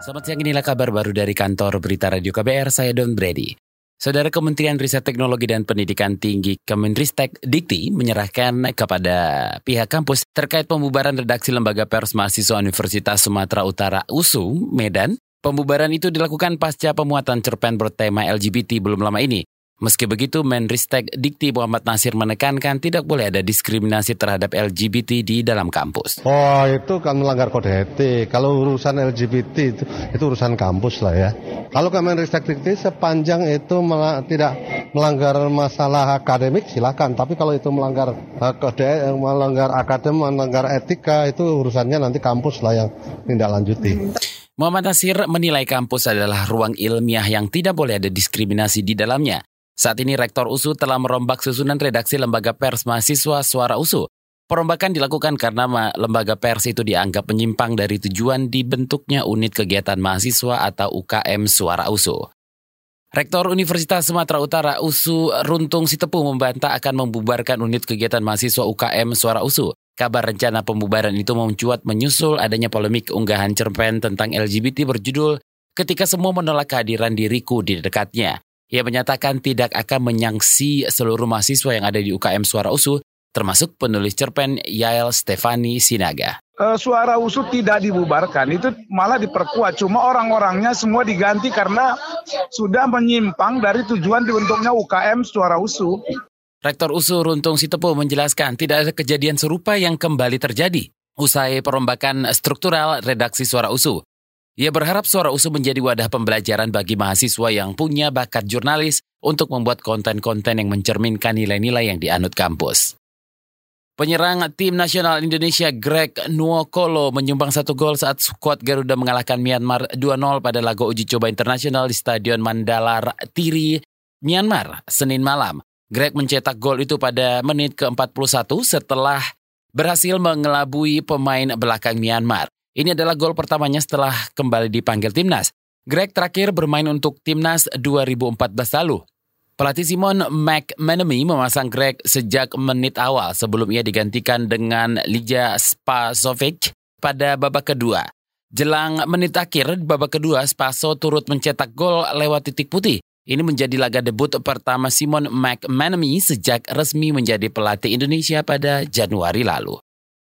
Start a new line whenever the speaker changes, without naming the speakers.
Selamat siang inilah kabar baru dari kantor Berita Radio KBR, saya Don Brady. Saudara Kementerian Riset Teknologi dan Pendidikan Tinggi Kemenristek Dikti menyerahkan kepada pihak kampus terkait pembubaran redaksi Lembaga Pers Mahasiswa Universitas Sumatera Utara USU, Medan. Pembubaran itu dilakukan pasca pemuatan cerpen bertema LGBT belum lama ini. Meski begitu, Menristek Dikti Muhammad Nasir menekankan tidak boleh ada diskriminasi terhadap LGBT di dalam kampus.
Oh, itu kan melanggar kode etik. Kalau urusan LGBT itu, itu urusan kampus lah ya. Kalau Kemenristek Dikti sepanjang itu mel tidak melanggar masalah akademik silakan. Tapi kalau itu melanggar uh, kode, eh, melanggar akademik, melanggar etika itu urusannya nanti kampus lah yang tindak lanjuti.
Muhammad Nasir menilai kampus adalah ruang ilmiah yang tidak boleh ada diskriminasi di dalamnya. Saat ini Rektor USU telah merombak susunan redaksi Lembaga Pers Mahasiswa Suara USU. Perombakan dilakukan karena lembaga pers itu dianggap menyimpang dari tujuan dibentuknya unit kegiatan mahasiswa atau UKM Suara USU. Rektor Universitas Sumatera Utara USU Runtung Sitepu membantah akan membubarkan unit kegiatan mahasiswa UKM Suara USU. Kabar rencana pembubaran itu mencuat menyusul adanya polemik unggahan cerpen tentang LGBT berjudul Ketika Semua Menolak Kehadiran Diriku di dekatnya. Ia menyatakan tidak akan menyangsi seluruh mahasiswa yang ada di UKM Suara USU, termasuk penulis cerpen Yael Stefani Sinaga.
Uh, suara USU tidak dibubarkan, itu malah diperkuat. Cuma orang-orangnya semua diganti karena sudah menyimpang dari tujuan dibentuknya UKM Suara USU.
Rektor USU Runtung Sitepu menjelaskan tidak ada kejadian serupa yang kembali terjadi usai perombakan struktural redaksi Suara USU. Ia berharap suara USU menjadi wadah pembelajaran bagi mahasiswa yang punya bakat jurnalis untuk membuat konten-konten yang mencerminkan nilai-nilai yang dianut kampus. Penyerang tim nasional Indonesia Greg Nuokolo menyumbang satu gol saat skuad Garuda mengalahkan Myanmar 2-0 pada laga uji coba internasional di Stadion Mandalar Tiri, Myanmar, Senin malam. Greg mencetak gol itu pada menit ke-41 setelah berhasil mengelabui pemain belakang Myanmar. Ini adalah gol pertamanya setelah kembali dipanggil timnas. Greg terakhir bermain untuk timnas 2014 lalu. Pelatih Simon McManamy memasang Greg sejak menit awal sebelum ia digantikan dengan Lija Spasovic pada babak kedua. Jelang menit akhir babak kedua, Spaso turut mencetak gol lewat titik putih. Ini menjadi laga debut pertama Simon McManamy sejak resmi menjadi pelatih Indonesia pada Januari lalu.